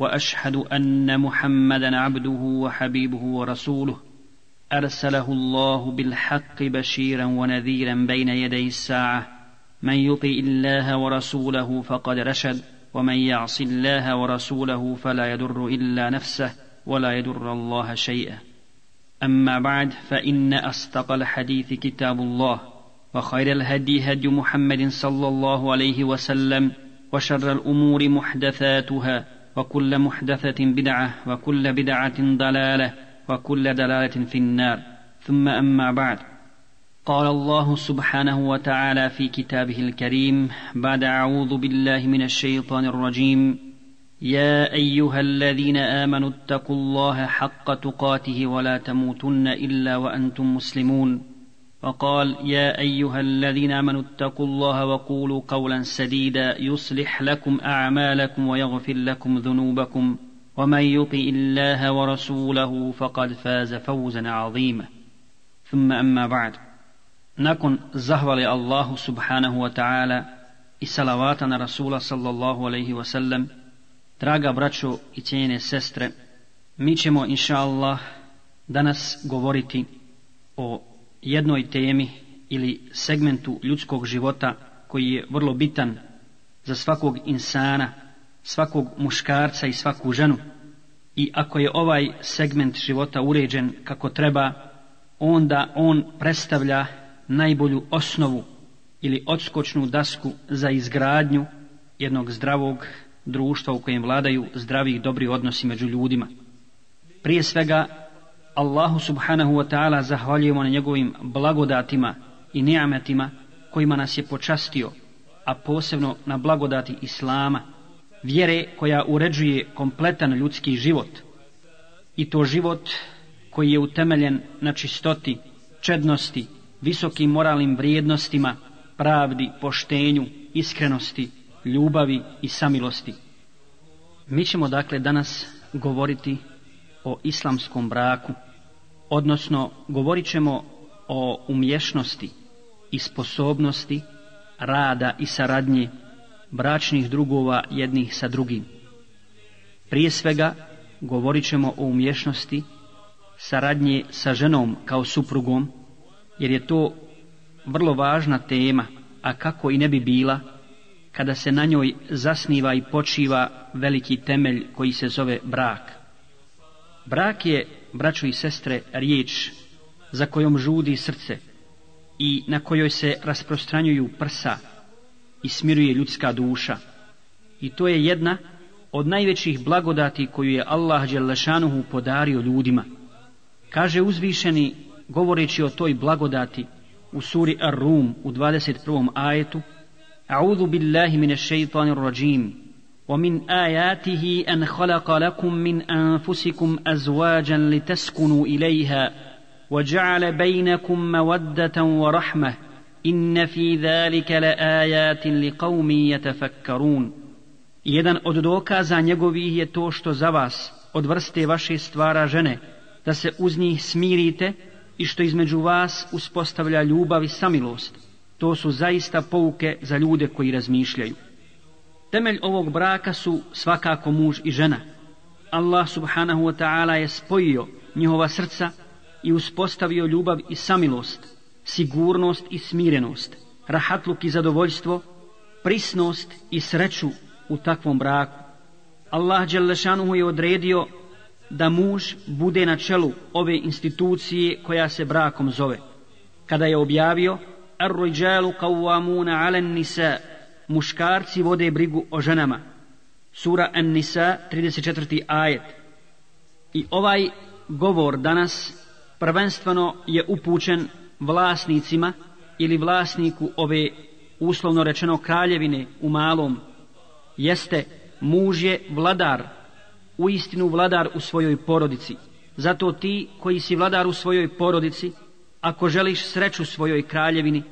وأشهد أن محمدا عبده وحبيبه ورسوله. أرسله الله بالحق بشيرا ونذيرا بين يدي الساعة. من يطع الله ورسوله فقد رشد ومن يعص الله ورسوله فلا يضر إلا نفسه ولا يضر الله شيئا. أما بعد فإن أصدق الحديث كتاب الله وخير الهدي هدي محمد صلى الله عليه وسلم وشر الأمور محدثاتها وكل محدثة بدعة وكل بدعة ضلالة وكل دلالة في النار. ثم أما بعد. قال الله سبحانه وتعالى في كتابه الكريم بعد أعوذ بالله من الشيطان الرجيم. يا أيها الذين آمنوا اتقوا الله حق تقاته ولا تموتن إلا وأنتم مسلمون. وقال يا أيها الذين آمنوا اتقوا الله وقولوا قولا سديدا يصلح لكم أعمالكم ويغفر لكم ذنوبكم. ومن يطع الله ورسوله فقد فاز فوزا عظيما. ثم أما بعد. نكن زهر الله سبحانه وتعالى صلواتنا رسول صلى الله عليه وسلم. دراغا براتشو اتيني سستر ميشمو ان شاء الله دانس govoriti o jednoj temi ili segmentu ljudskog života koji je vrlo bitan za svakog insana, svakog muškarca i svaku ženu. I ako je ovaj segment života uređen kako treba, onda on predstavlja najbolju osnovu ili odskočnu dasku za izgradnju jednog zdravog društva u kojem vladaju zdravi i dobri odnosi među ljudima. Prije svega Allahu subhanahu wa ta'ala zahvaljujemo na njegovim blagodatima i nijametima kojima nas je počastio, a posebno na blagodati Islama, vjere koja uređuje kompletan ljudski život. I to život koji je utemeljen na čistoti, čednosti, visokim moralnim vrijednostima, pravdi, poštenju, iskrenosti, ljubavi i samilosti. Mi ćemo dakle danas govoriti o islamskom braku, odnosno govorit ćemo o umješnosti i sposobnosti rada i saradnje bračnih drugova jednih sa drugim. Prije svega govorit ćemo o umješnosti saradnje sa ženom kao suprugom, jer je to vrlo važna tema, a kako i ne bi bila, kada se na njoj zasniva i počiva veliki temelj koji se zove brak. Brak je, braćo i sestre, riječ za kojom žudi srce i na kojoj se rasprostranjuju prsa i smiruje ljudska duša. I to je jedna od najvećih blagodati koju je Allah Đelešanuhu podario ljudima. Kaže uzvišeni, govoreći o toj blagodati u suri Ar-Rum u 21. ajetu, A'udhu billahi mine šeitanir rajim, ومن اياته ان خلق لكم من انفسكم ازواجا لتسكنوا اليها وجعل بينكم موده ورحمه ان في ذلك لايات لقوم يتفكرون jedan od dokaza njegovih je to što za vas od vrste vaše stvara žene da se uz njih smirite i što između vas uspostavlja ljubav i samilost to su zaista pouke za ljude koji razmišljaju Temelj ovog braka su svakako muž i žena. Allah subhanahu wa ta'ala je spojio njihova srca i uspostavio ljubav i samilost, sigurnost i smirenost, rahatluk i zadovoljstvo, prisnost i sreću u takvom braku. Allah Đelešanuhu je odredio da muž bude na čelu ove institucije koja se brakom zove. Kada je objavio Ar-Rujjalu qawwamuna 'ala an-nisa' muškarci vode brigu o ženama. Sura An-Nisa, 34. ajet. I ovaj govor danas prvenstveno je upućen vlasnicima ili vlasniku ove uslovno rečeno kraljevine u malom. Jeste muž je vladar, u istinu vladar u svojoj porodici. Zato ti koji si vladar u svojoj porodici, ako želiš sreću svojoj kraljevini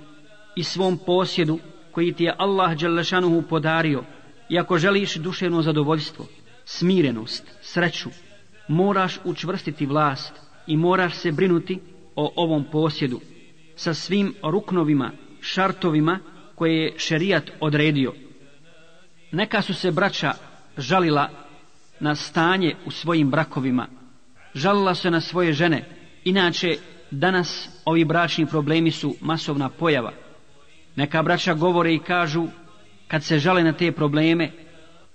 i svom posjedu koji ti je Allah Đalešanuhu podario, i ako želiš duševno zadovoljstvo, smirenost, sreću, moraš učvrstiti vlast i moraš se brinuti o ovom posjedu sa svim ruknovima, šartovima koje je šerijat odredio. Neka su se braća žalila na stanje u svojim brakovima, žalila se na svoje žene, inače danas ovi bračni problemi su masovna pojava. Neka braća govore i kažu, kad se žale na te probleme,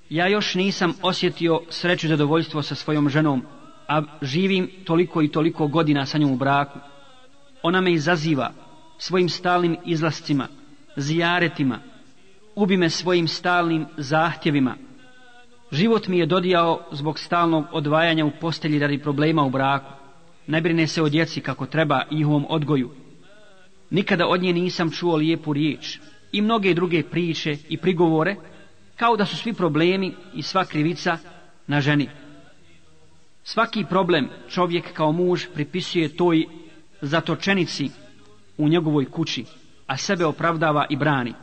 ja još nisam osjetio sreću i zadovoljstvo sa svojom ženom, a živim toliko i toliko godina sa njom u braku. Ona me izaziva svojim stalnim izlascima, zijaretima, ubi me svojim stalnim zahtjevima. Život mi je dodijao zbog stalnog odvajanja u postelji radi problema u braku. Ne brine se o djeci kako treba i njihovom odgoju. Nikada od nje nisam čuo lijepu riječ i mnoge druge priče i prigovore, kao da su svi problemi i sva krivica na ženi. Svaki problem čovjek kao muž pripisuje toj zatočenici u njegovoj kući, a sebe opravdava i brani.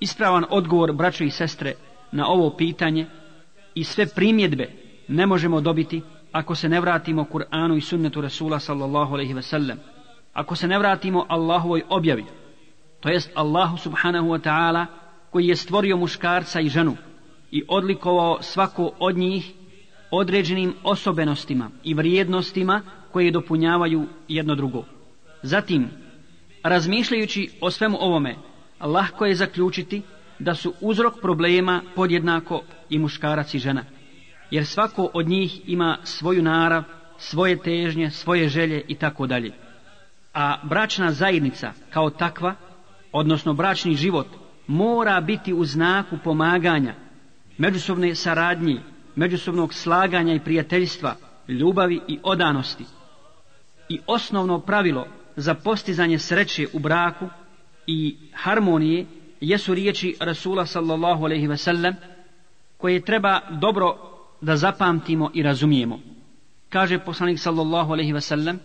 Ispravan odgovor braćo i sestre na ovo pitanje i sve primjedbe ne možemo dobiti ako se ne vratimo Kur'anu i sunnetu Rasula sallallahu alaihi ve sellem, ako se ne vratimo Allahovoj objavi, to jest Allahu subhanahu wa ta'ala koji je stvorio muškarca i ženu i odlikovao svako od njih određenim osobenostima i vrijednostima koje dopunjavaju jedno drugo. Zatim, razmišljajući o svemu ovome, lahko je zaključiti da su uzrok problema podjednako i muškarac i žena, jer svako od njih ima svoju narav, svoje težnje, svoje želje i tako dalje. A bračna zajednica kao takva, odnosno bračni život, mora biti u znaku pomaganja, međusobne saradnje, međusobnog slaganja i prijateljstva, ljubavi i odanosti. I osnovno pravilo za postizanje sreće u braku i harmonije jesu riječi Rasula sallallahu alaihi ve sellem koje treba dobro da zapamtimo i razumijemo. Kaže poslanik sallallahu alaihi ve sellem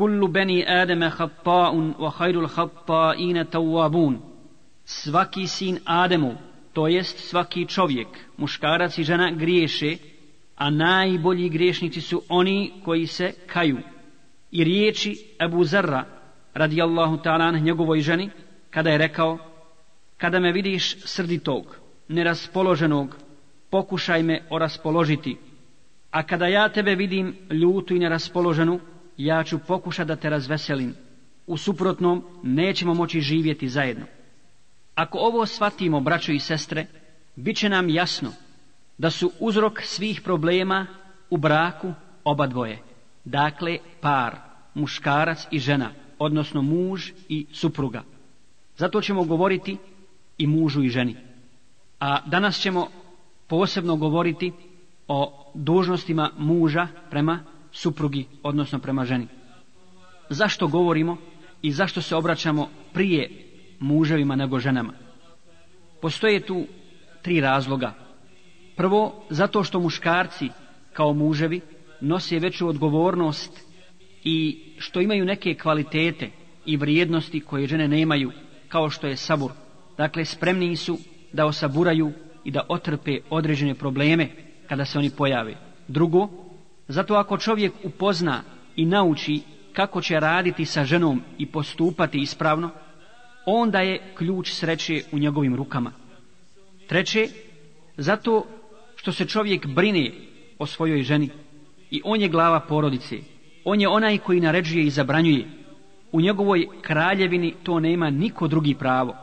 Kullu beni Ademe hatta'un wa khayrul hatta'ina tawwabun Svaki sin Ademu, to jest svaki čovjek, muškarac i žena griješe, a najbolji griješnici su oni koji se kaju. I riječi Abu Zarra, radijallahu ta'ala njegovoj ženi, kada je rekao, kada me vidiš srditog, neraspoloženog, pokušaj me oraspoložiti, a kada ja tebe vidim ljutu i neraspoloženu, ja ću pokušati da te razveselim. U suprotnom, nećemo moći živjeti zajedno. Ako ovo shvatimo, braćo i sestre, bit će nam jasno da su uzrok svih problema u braku oba dvoje. Dakle, par, muškarac i žena, odnosno muž i supruga. Zato ćemo govoriti i mužu i ženi. A danas ćemo posebno govoriti o dužnostima muža prema suprugi, odnosno prema ženi. Zašto govorimo i zašto se obraćamo prije muževima nego ženama? Postoje tu tri razloga. Prvo, zato što muškarci kao muževi nose veću odgovornost i što imaju neke kvalitete i vrijednosti koje žene nemaju, kao što je sabur. Dakle, spremni su da osaburaju i da otrpe određene probleme kada se oni pojave. Drugo, zato ako čovjek upozna i nauči kako će raditi sa ženom i postupati ispravno, onda je ključ sreće u njegovim rukama. Treće, zato što se čovjek brine o svojoj ženi i on je glava porodice, on je onaj koji naređuje i zabranjuje. U njegovoj kraljevini to nema niko drugi pravo.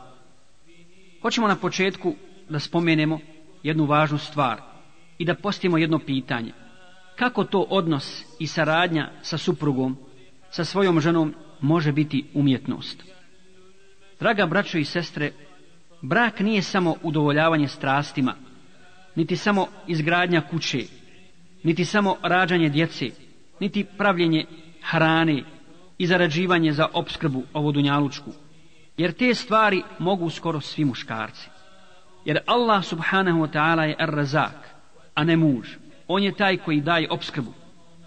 Hoćemo na početku da spomenemo jednu važnu stvar i da postimo jedno pitanje. Kako to odnos i saradnja sa suprugom, sa svojom ženom može biti umjetnost? Draga braćo i sestre, brak nije samo udovoljavanje strastima, niti samo izgradnja kuće, niti samo rađanje djece, niti pravljenje hrane i zarađivanje za opskrbu ovodunjalučku. Jer te stvari mogu skoro svi muškarci. Jer Allah subhanahu wa ta'ala je ar-razak, a ne muž. On je taj koji daje obskrbu.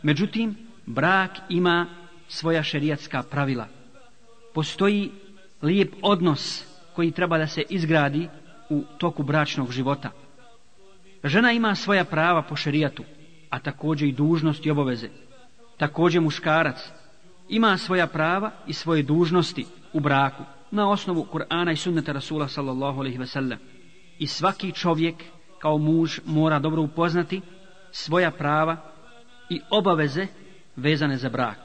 Međutim, Brak ima svoja šerijatska pravila. Postoji lijep odnos koji treba da se izgradi u toku bračnog života. Žena ima svoja prava po šerijatu, a također i dužnosti i obaveze. Također muškarac ima svoja prava i svoje dužnosti u braku na osnovu Kur'ana i sunneta Rasula sallallahu alaihi ve sellem. I svaki čovjek kao muž mora dobro upoznati svoja prava i obaveze vezane za brak.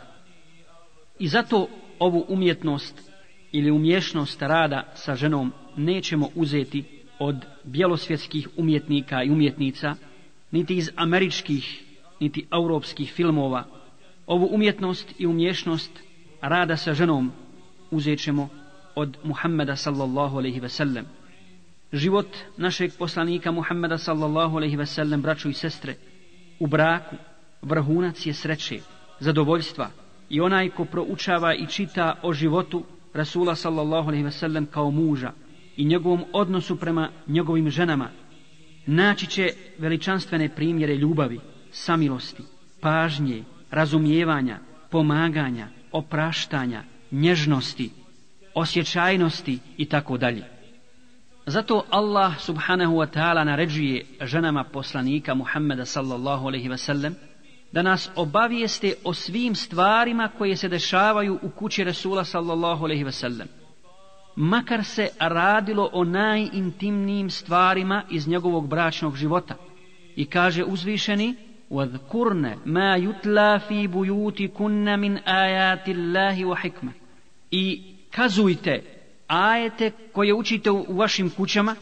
I zato ovu umjetnost ili umješnost rada sa ženom nećemo uzeti od bjelosvjetskih umjetnika i umjetnica, niti iz američkih, niti europskih filmova. Ovu umjetnost i umješnost rada sa ženom uzet ćemo od Muhammeda sallallahu alaihi ve sellem. Život našeg poslanika Muhammeda sallallahu alaihi ve sellem, braću i sestre, u braku vrhunac je sreće, zadovoljstva i onaj ko proučava i čita o životu Rasula sallallahu alaihi wasallam kao muža i njegovom odnosu prema njegovim ženama, naći će veličanstvene primjere ljubavi, samilosti, pažnje, razumijevanja, pomaganja, opraštanja, nježnosti, osjećajnosti i tako dalje. Zato Allah subhanahu wa ta'ala naređuje ženama poslanika Muhammeda sallallahu alaihi ve sellem da nas obavijeste o svim stvarima koje se dešavaju u kući Resula sallallahu alaihi ve sellem. Makar se radilo o najintimnijim stvarima iz njegovog bračnog života. I kaže uzvišeni وَذْكُرْنَ مَا يُتْلَى فِي بُيُوتِكُنَّ مِنْ آيَاتِ اللَّهِ وَحِكْمَ I kazujte ajete koje učite u vašim kućama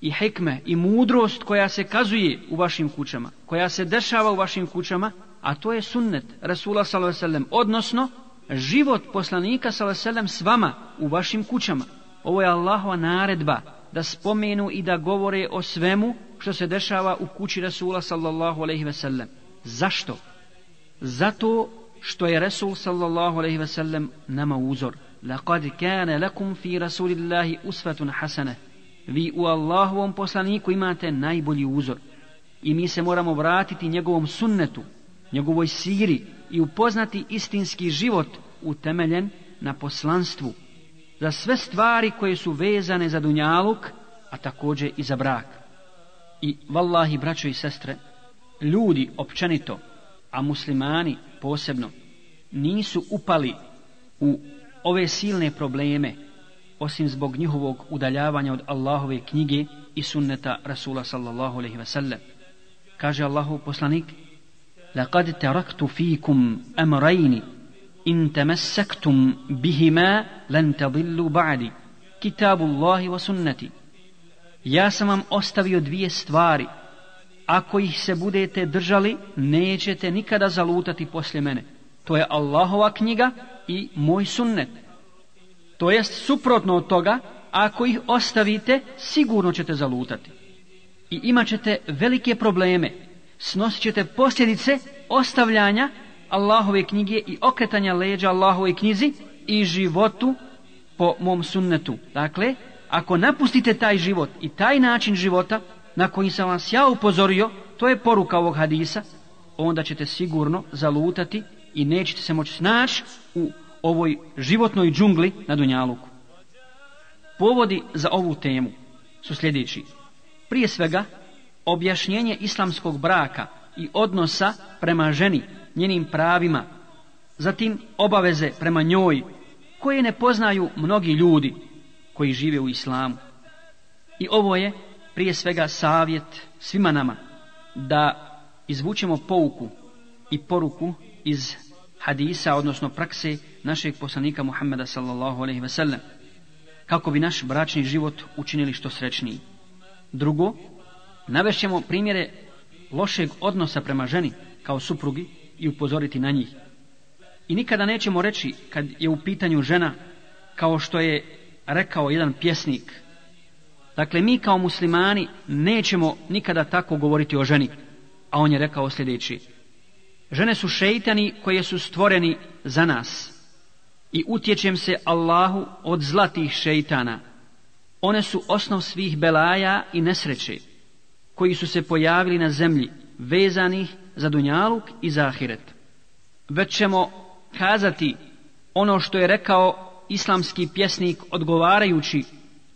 i hikme i mudrost koja se kazuje u vašim kućama, koja se dešava u vašim kućama, a to je sunnet Rasula s.a.v. odnosno život poslanika s.a.v. s vama u vašim kućama. Ovo je Allahova naredba da spomenu i da govore o svemu što se dešava u kući Rasula sallallahu alaihi ve sellem. Zašto? Zato što je Rasul sallallahu alaihi ve sellem nama uzor. Laqad kana lakum fi rasulillahi usvatun hasana. vi u Allahovom poslaniku imate najbolji uzor i mi se moramo vratiti njegovom sunnetu njegovoj siri i upoznati istinski život utemeljen na poslanstvu za sve stvari koje su vezane za dunjaluk a takođe i za brak i vallahi braćo i sestre ljudi općenito a muslimani posebno nisu upali u ove silne probleme, osim zbog njihovog udaljavanja od Allahove knjige i sunneta Rasula sallallahu alaihi wasallam. Kaže Allahu poslanik, لقد تركت فيكم أمرين إن تمسكتم بهما لن تضلوا بعدي كتاب الله وسنتي Ja sam vam ostavio dvije stvari. Ako ih se budete držali, nećete nikada zalutati poslije mene. To je Allahova knjiga i moj sunnet. To jest suprotno od toga, ako ih ostavite, sigurno ćete zalutati. I imat ćete velike probleme. Snosit ćete posljedice ostavljanja Allahove knjige i okretanja leđa Allahove knjizi i životu po mom sunnetu. Dakle, ako napustite taj život i taj način života na koji sam vas ja upozorio, to je poruka ovog hadisa, onda ćete sigurno zalutati i nećete se moći snaći u ovoj životnoj džungli na Dunjaluku. Povodi za ovu temu su sljedeći. Prije svega, objašnjenje islamskog braka i odnosa prema ženi, njenim pravima, zatim obaveze prema njoj, koje ne poznaju mnogi ljudi koji žive u islamu. I ovo je prije svega savjet svima nama da izvučemo pouku i poruku iz hadisa, odnosno prakse našeg poslanika Muhammeda sallallahu alaihi ve sellem, kako bi naš bračni život učinili što srećniji. Drugo, navešćemo primjere lošeg odnosa prema ženi kao suprugi i upozoriti na njih. I nikada nećemo reći kad je u pitanju žena kao što je rekao jedan pjesnik. Dakle, mi kao muslimani nećemo nikada tako govoriti o ženi, a on je rekao sljedeći. Žene su šeitani koje su stvoreni za nas i utječem se Allahu od zlatih šeitana. One su osnov svih belaja i nesreće koji su se pojavili na zemlji vezanih za dunjaluk i za ahiret. već ćemo kazati ono što je rekao islamski pjesnik odgovarajući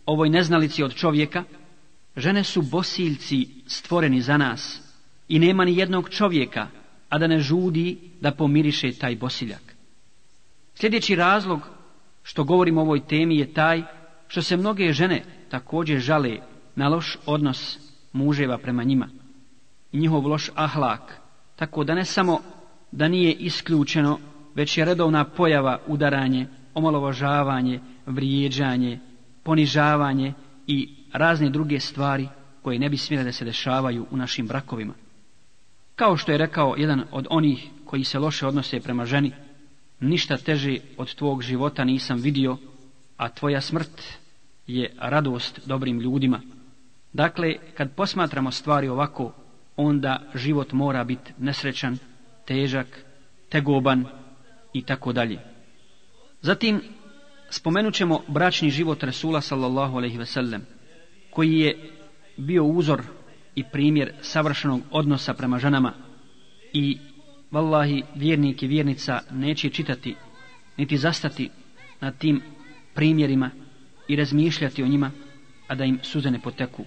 ovoj neznalici od čovjeka, žene su bosiljci stvoreni za nas i nema ni jednog čovjeka, a da ne žudi da pomiriše taj bosiljak. Sljedeći razlog što govorim o ovoj temi je taj što se mnoge žene također žale na loš odnos muževa prema njima i njihov loš ahlak, tako da ne samo da nije isključeno, već je redovna pojava udaranje, omalovažavanje, vrijeđanje, ponižavanje i razne druge stvari koje ne bi smjele da se dešavaju u našim brakovima. Kao što je rekao jedan od onih koji se loše odnose prema ženi, ništa teže od tvog života nisam vidio, a tvoja smrt je radost dobrim ljudima. Dakle, kad posmatramo stvari ovako, onda život mora biti nesrećan, težak, tegoban i tako dalje. Zatim, spomenut ćemo bračni život Resula sallallahu alaihi ve sellem, koji je bio uzor i primjer savršenog odnosa prema ženama. I vallahi vjernik i vjernica neće čitati niti zastati na tim primjerima i razmišljati o njima a da im suze ne poteku.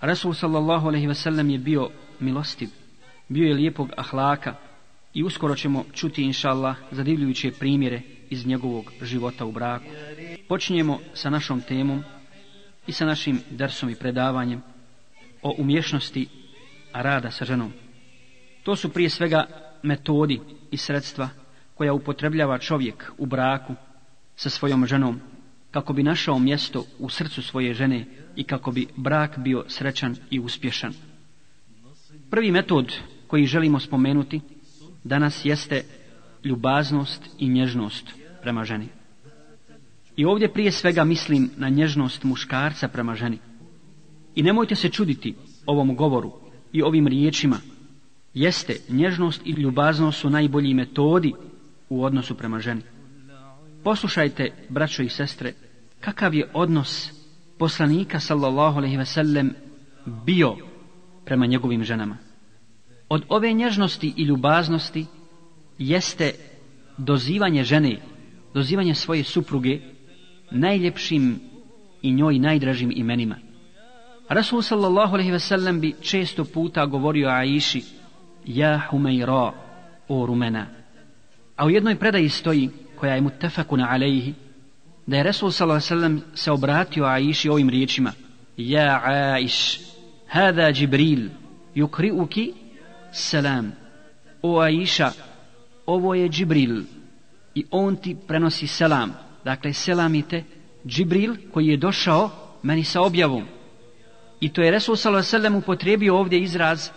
Rasul sallallahu alaihi ve sellem je bio milostiv bio je lijepog ahlaka i uskoro ćemo čuti inša Allah zadivljujuće primjere iz njegovog života u braku. Počinjemo sa našom temom i sa našim dersom i predavanjem o umješnosti rada sa ženom. To su prije svega metodi i sredstva koja upotrebljava čovjek u braku sa svojom ženom kako bi našao mjesto u srcu svoje žene i kako bi brak bio srećan i uspješan. Prvi metod koji želimo spomenuti danas jeste ljubaznost i nježnost prema ženi. I ovdje prije svega mislim na nježnost muškarca prema ženi. I nemojte se čuditi ovom govoru i ovim riječima. Jeste, nježnost i ljubaznost su najbolji metodi u odnosu prema ženi. Poslušajte, braćo i sestre, kakav je odnos poslanika sallallahu alejhi ve sellem bio prema njegovim ženama. Od ove nježnosti i ljubaznosti jeste dozivanje žene, dozivanje svoje supruge najljepšim i njoj najdražim imenima. Rasul sallallahu alaihi ve sellem bi često puta govorio Aiši, ja Humeira, o rumena. A u jednoj predaji stoji, koja je mutafakuna alaihi, da je Rasul sallallahu alaihi ve sellem se obratio Aiši ovim riječima, ja Aiš, hada Jibril, yukri'uki salam. O Aiša, ovo je Jibril i on ti prenosi selam. Dakle, selamite Džibril koji je došao meni sa objavom. I to je Resul s.a.v. upotrijebio ovdje izraz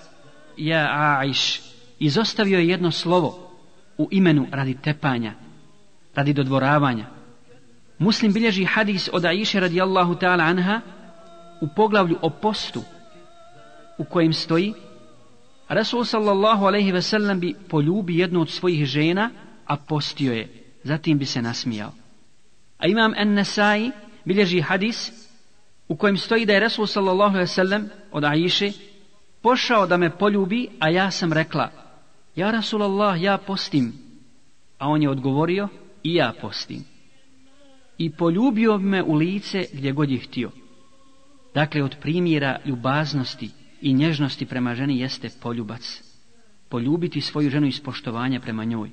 ja Aiš. Izostavio je jedno slovo u imenu radi tepanja, radi dodvoravanja. Muslim bilježi hadis od Aiše radijallahu ta'ala anha u poglavlju o postu u kojem stoji Rasul sallallahu alaihi ve sellem bi poljubi jednu od svojih žena, a postio je. Zatim bi se nasmijao. A imam En-Nasai bilježi hadis u kojem stoji da je Resul sallallahu alejhi ve sellem od Aiše pošao da me poljubi, a ja sam rekla Ja Rasulallah, ja postim. A on je odgovorio i ja postim. I poljubio me u lice gdje god je htio. Dakle, od primjera ljubaznosti i nježnosti prema ženi jeste poljubac. Poljubiti svoju ženu iz poštovanja prema njoj.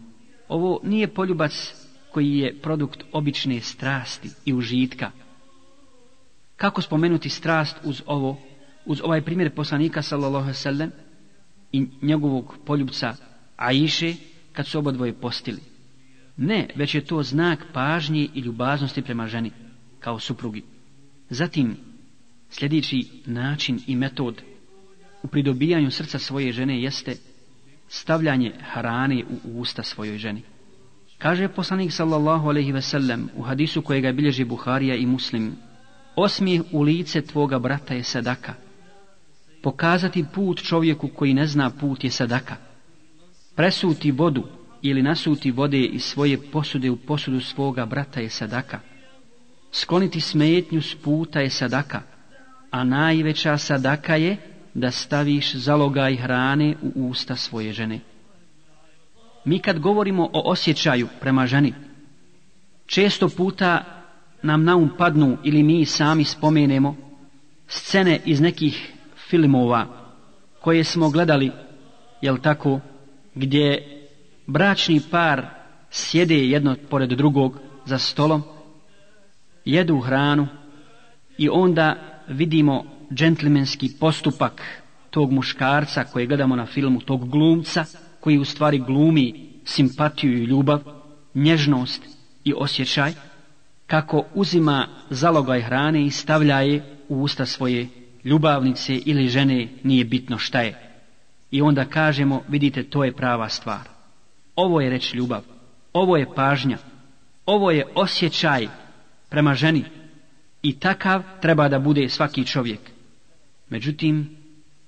Ovo nije poljubac koji je produkt obične strasti i užitka. Kako spomenuti strast uz ovo, uz ovaj primjer poslanika sallallahu sallam i njegovog poljubca Aiše kad su obodvoje postili? Ne, već je to znak pažnje i ljubaznosti prema ženi, kao suprugi. Zatim, sljedeći način i metod u pridobijanju srca svoje žene jeste stavljanje harane u usta svojoj ženi. Kaže poslanik sallallahu alaihi ve sellem u hadisu kojega bilježi Buharija i Muslim, osmijeh u lice tvoga brata je sadaka. Pokazati put čovjeku koji ne zna put je sadaka. Presuti vodu ili nasuti vode iz svoje posude u posudu svoga brata je sadaka. Skloniti smetnju s puta je sadaka, a najveća sadaka je da staviš zalogaj hrane u usta svoje žene. Mi kad govorimo o osjećaju prema ženi, često puta nam na um padnu ili mi sami spomenemo scene iz nekih filmova koje smo gledali, jel tako, gdje bračni par sjede jedno pored drugog za stolom, jedu hranu i onda vidimo džentlmenski postupak tog muškarca koje gledamo na filmu, tog glumca koji u stvari glumi simpatiju i ljubav, nježnost i osjećaj, kako uzima zalogaj hrane i stavlja je u usta svoje ljubavnice ili žene, nije bitno šta je. I onda kažemo, vidite, to je prava stvar. Ovo je reč ljubav, ovo je pažnja, ovo je osjećaj prema ženi i takav treba da bude svaki čovjek. Međutim,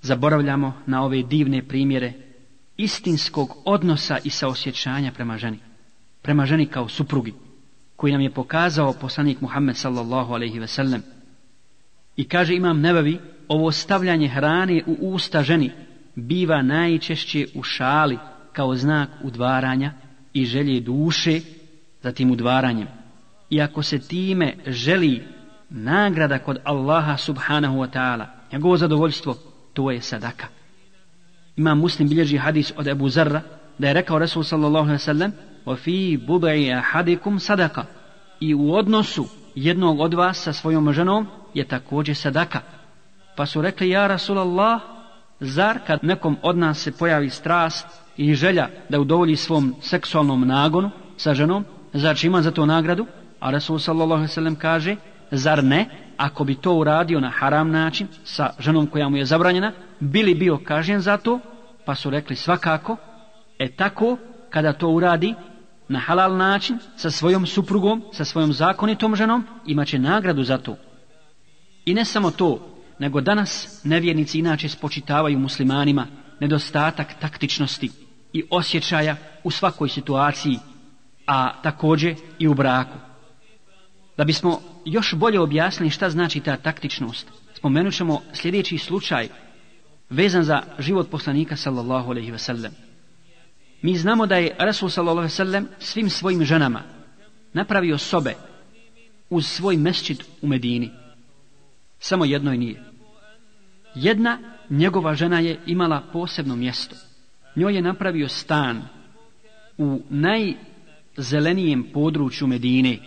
zaboravljamo na ove divne primjere istinskog odnosa i saosjećanja prema ženi. Prema ženi kao suprugi, koji nam je pokazao poslanik Muhammed sallallahu alaihi ve sellem. I kaže imam nebavi, ovo stavljanje hrane u usta ženi biva najčešće u šali kao znak udvaranja i želje duše za tim udvaranjem. I ako se time želi nagrada kod Allaha subhanahu wa ta'ala, njegovo zadovoljstvo, to je sadaka. Ima muslim bilježi hadis od Ebu Zarra, da je rekao Rasul sallallahu alaihi sallam, وفي بضع budai ahadikum. I u odnosu jednog od vas sa svojom ženom je također sadaka. Pa su rekli, ja Rasulallah, zar kad nekom od nas se pojavi strast i želja da udovolji svom seksualnom nagonu sa ženom, zar će ima za to nagradu? A Rasul sallallahu alaihi sallam kaže, zar ne, ako bi to uradio na haram način, sa ženom koja mu je zabranjena, bili bio kažen za to, pa su rekli svakako, e tako, kada to uradi na halal način, sa svojom suprugom, sa svojom zakonitom ženom, imaće nagradu za to. I ne samo to, nego danas nevjernici inače spočitavaju muslimanima nedostatak taktičnosti i osjećaja u svakoj situaciji, a također i u braku. Da bismo još bolje objasnili šta znači ta taktičnost, spomenut ćemo sljedeći slučaj vezan za život poslanika sallallahu alaihi ve sellem. Mi znamo da je Rasul sallallahu alaihi ve sellem svim svojim ženama napravio sobe uz svoj mesčit u Medini. Samo jednoj nije. Jedna njegova žena je imala posebno mjesto. Njoj je napravio stan u najzelenijem području Medine,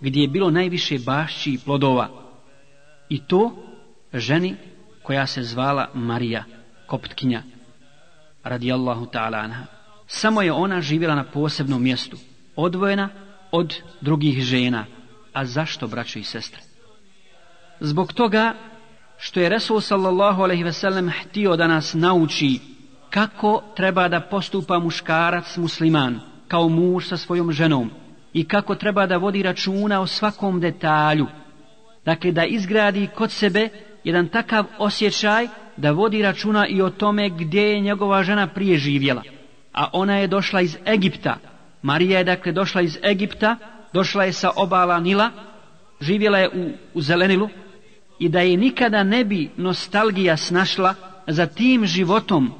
gdje je bilo najviše bašći i plodova. I to ženi koja se zvala Marija, koptkinja, radijallahu ta'ala anha. Samo je ona živjela na posebnom mjestu, odvojena od drugih žena. A zašto, braćo i sestre? Zbog toga što je Resul sallallahu alaihi ve sellem htio da nas nauči kako treba da postupa muškarac musliman kao muž sa svojom ženom i kako treba da vodi računa o svakom detalju. Dakle, da izgradi kod sebe jedan takav osjećaj da vodi računa i o tome gdje je njegova žena prije živjela. A ona je došla iz Egipta. Marija je dakle došla iz Egipta, došla je sa obala Nila, živjela je u, u Zelenilu i da je nikada ne bi nostalgija snašla za tim životom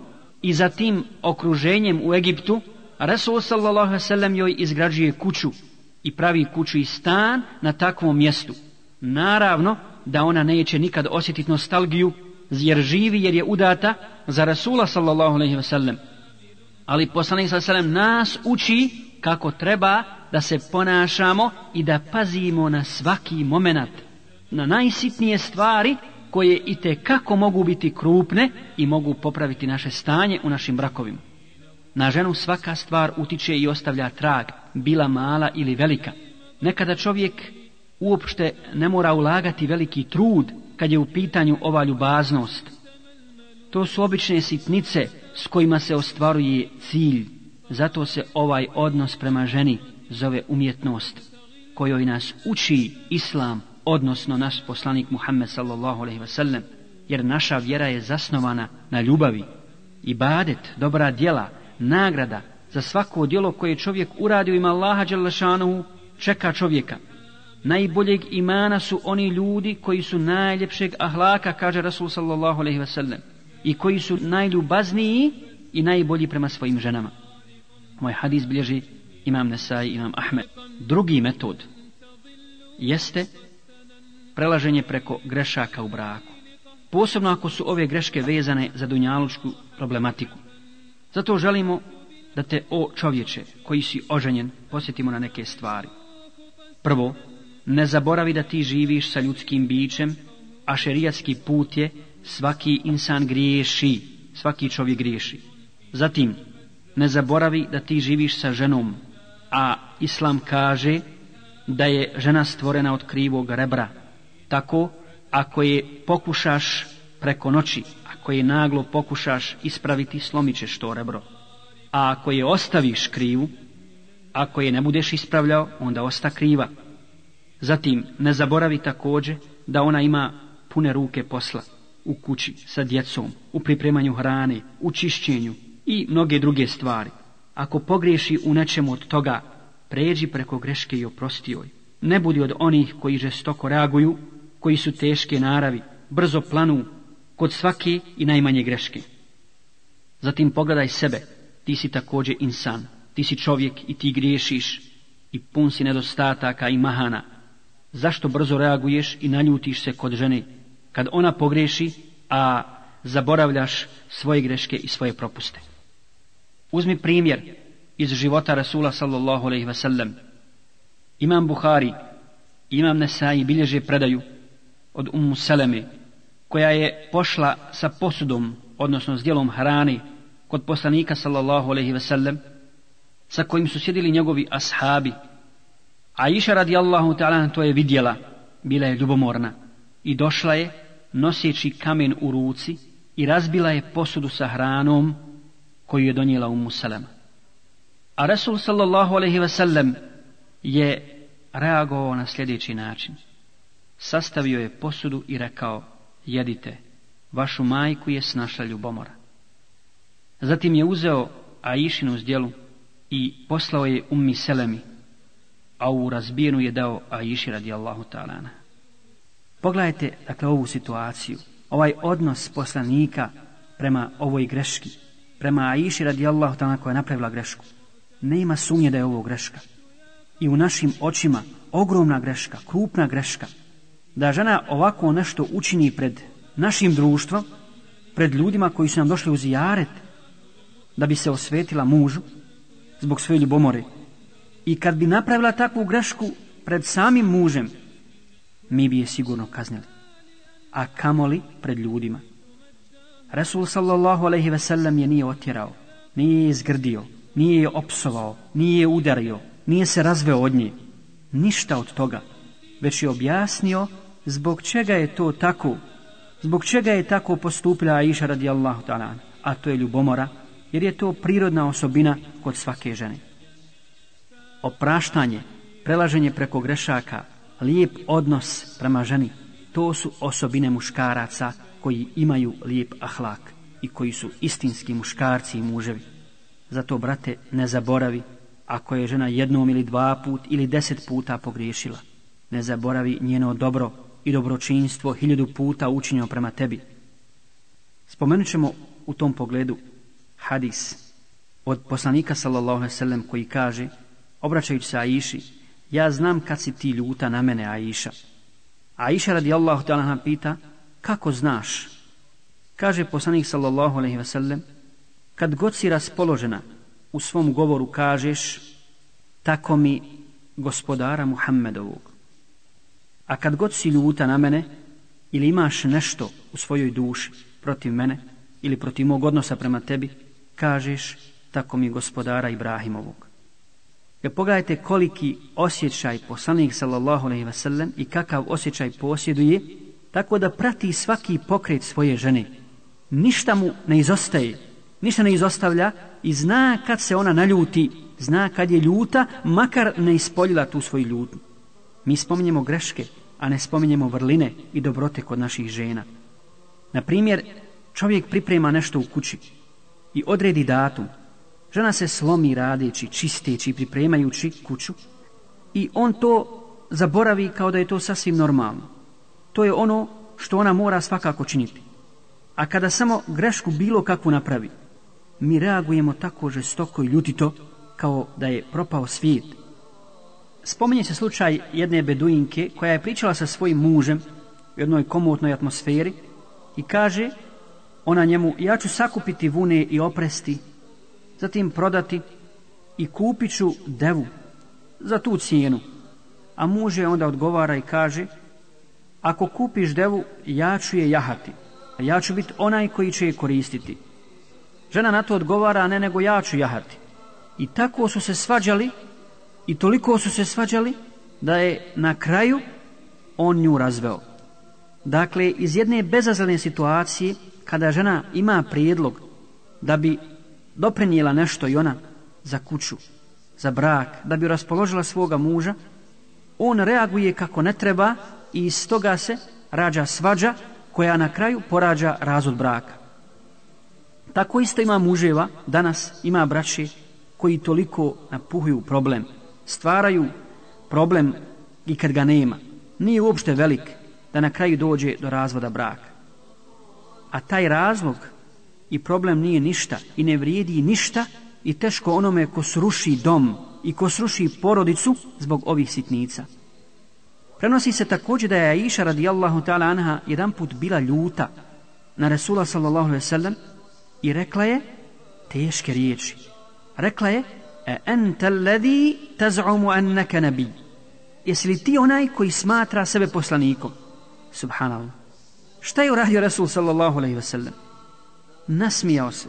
i za tim okruženjem u Egiptu, Rasul sallallahu sallam joj izgrađuje kuću i pravi kuću i stan na takvom mjestu. Naravno da ona neće nikad osjetiti nostalgiju jer živi jer je udata za Rasula sallallahu alaihi wa sallam. Ali poslanik sa selem nas uči kako treba da se ponašamo i da pazimo na svaki moment, na najsitnije stvari koje i te kako mogu biti krupne i mogu popraviti naše stanje u našim brakovima. Na ženu svaka stvar utiče i ostavlja trag, bila mala ili velika. Nekada čovjek uopšte ne mora ulagati veliki trud kad je u pitanju ova ljubaznost. To su obične sitnice s kojima se ostvaruje cilj. Zato se ovaj odnos prema ženi zove umjetnost, kojoj nas uči Islam, odnosno naš poslanik Muhammed sallallahu alaihi wasallam, jer naša vjera je zasnovana na ljubavi. Ibadet, dobra djela, nagrada za svako djelo koje čovjek uradio ima Allaha Đalešanu čeka čovjeka. Najboljeg imana su oni ljudi koji su najljepšeg ahlaka, kaže Rasul sallallahu alaihi wasallam, i koji su najljubazniji i najbolji prema svojim ženama. Moj hadis bilježi imam Nesai, imam Ahmed. Drugi metod jeste prelaženje preko grešaka u braku. Posebno ako su ove greške vezane za dunjalučku problematiku. Zato želimo da te, o čovječe, koji si oženjen, posjetimo na neke stvari. Prvo, ne zaboravi da ti živiš sa ljudskim bićem, a šerijatski put je svaki insan griješi, svaki čovjek griješi. Zatim, ne zaboravi da ti živiš sa ženom, a Islam kaže da je žena stvorena od krivog rebra. Tako, ako je pokušaš preko noći, ako je naglo pokušaš ispraviti, slomićeš to rebro. A ako je ostaviš krivu, ako je ne budeš ispravljao, onda osta kriva. Zatim, ne zaboravi također da ona ima pune ruke posla u kući, sa djecom, u pripremanju hrane, u čišćenju i mnoge druge stvari. Ako pogriješi u nečemu od toga, pređi preko greške i oprosti joj. Ne budi od onih koji žestoko reaguju, koji su teške naravi, brzo planu, kod svake i najmanje greške. Zatim pogledaj sebe, ti si također insan, ti si čovjek i ti griješiš i pun si nedostataka i mahana. Zašto brzo reaguješ i naljutiš se kod žene, kad ona pogreši, a zaboravljaš svoje greške i svoje propuste? Uzmi primjer iz života Rasula sallallahu alaihi ve sellem. Imam Buhari, imam Nesai bilježe predaju od Ummu Seleme, koja je pošla sa posudom, odnosno s dijelom hrane, kod poslanika sallallahu alaihi ve sellem, sa kojim su sjedili njegovi ashabi. A iša radijallahu ta'ala to je vidjela, bila je ljubomorna i došla je noseći kamen u ruci i razbila je posudu sa hranom koju je donijela u Musalama. A Resul sallallahu alaihi ve sellem je reagovao na sljedeći način. Sastavio je posudu i rekao, jedite, vašu majku je snašla ljubomora. Zatim je uzeo Aishinu zdjelu i poslao je ummi Selemi, a u razbijenu je dao Aiši radijallahu ta'ala. Pogledajte, dakle, ovu situaciju, ovaj odnos poslanika prema ovoj greški, prema Aiši radijallahu ta'ala koja je napravila grešku. Nema sumnje da je ovo greška. I u našim očima ogromna greška, krupna greška, da žena ovako nešto učini pred našim društvom, pred ljudima koji su nam došli u zijaret, da bi se osvetila mužu zbog svoje ljubomore. I kad bi napravila takvu grešku pred samim mužem, mi bi je sigurno kaznili. A kamoli pred ljudima. Resul sallallahu alaihi ve sellem je nije otjerao, nije je izgrdio, nije je opsovao, nije je udario, nije se razveo od nje. Ništa od toga, već je objasnio zbog čega je to tako, zbog čega je tako postupila Aisha radijallahu ta'ala, a to je ljubomora, jer je to prirodna osobina kod svake žene. Opraštanje, prelaženje preko grešaka, lijep odnos prema ženi, to su osobine muškaraca koji imaju lijep ahlak i koji su istinski muškarci i muževi. Zato, brate, ne zaboravi ako je žena jednom ili dva put ili deset puta pogriješila. Ne zaboravi njeno dobro i dobročinstvo hiljadu puta učinjeno prema tebi. Spomenut ćemo u tom pogledu hadis od poslanika sallallahu alejhi ve sellem koji kaže obraćajući se Aiši ja znam kad si ti ljuta na mene Aisha. Aiša radijallahu ta'ala nam pita kako znaš kaže poslanik sallallahu alaihi ve sellem kad god si raspoložena u svom govoru kažeš tako mi gospodara Muhammedovog a kad god si ljuta na mene ili imaš nešto u svojoj duši protiv mene ili protiv mog odnosa prema tebi kažeš tako mi gospodara Ibrahimovog. Jer pogledajte koliki osjećaj poslanik sallallahu alejhi ve sellem i kakav osjećaj posjeduje, tako da prati svaki pokret svoje žene. Ništa mu ne izostaje, ništa ne izostavlja i zna kad se ona naljuti, zna kad je ljuta, makar ne ispoljila tu svoju ljutnju. Mi spominjemo greške, a ne spominjemo vrline i dobrote kod naših žena. Na primjer, čovjek priprema nešto u kući, i odredi datum. Žena se slomi radeći, čisteći, pripremajući kuću i on to zaboravi kao da je to sasvim normalno. To je ono što ona mora svakako činiti. A kada samo grešku bilo kakvu napravi, mi reagujemo tako žestoko i ljutito kao da je propao svijet. Spominje se slučaj jedne beduinke koja je pričala sa svojim mužem u jednoj komotnoj atmosferi i kaže ona njemu ja ću sakupiti vune i opresti, zatim prodati i kupit ću devu za tu cijenu. A muž je onda odgovara i kaže ako kupiš devu ja ću je jahati, a ja ću biti onaj koji će je koristiti. Žena na to odgovara, ne nego ja ću jahati. I tako su se svađali i toliko su se svađali da je na kraju on nju razveo. Dakle, iz jedne bezazlene situacije, kada žena ima prijedlog da bi doprinijela nešto i ona za kuću, za brak, da bi raspoložila svoga muža, on reaguje kako ne treba i iz toga se rađa svađa koja na kraju porađa razvod braka. Tako isto ima muževa, danas ima braće koji toliko napuhuju problem, stvaraju problem i kad ga nema. Nije uopšte velik da na kraju dođe do razvoda braka. A taj razlog i problem nije ništa i ne vrijedi ništa i teško onome ko sruši dom i ko sruši porodicu zbog ovih sitnica. Prenosi se također da je Aisha radijallahu ta'ala anha jedan put bila ljuta na Resula sallallahu alaihi sallam i rekla je teške riječi. Rekla je e ente alladhi taz'umu annaka nabi. Jesi li ti onaj koji smatra sebe poslanikom? Subhanallah. Šta je uradio Resul sallallahu alaihi wa sallam? Nasmijao se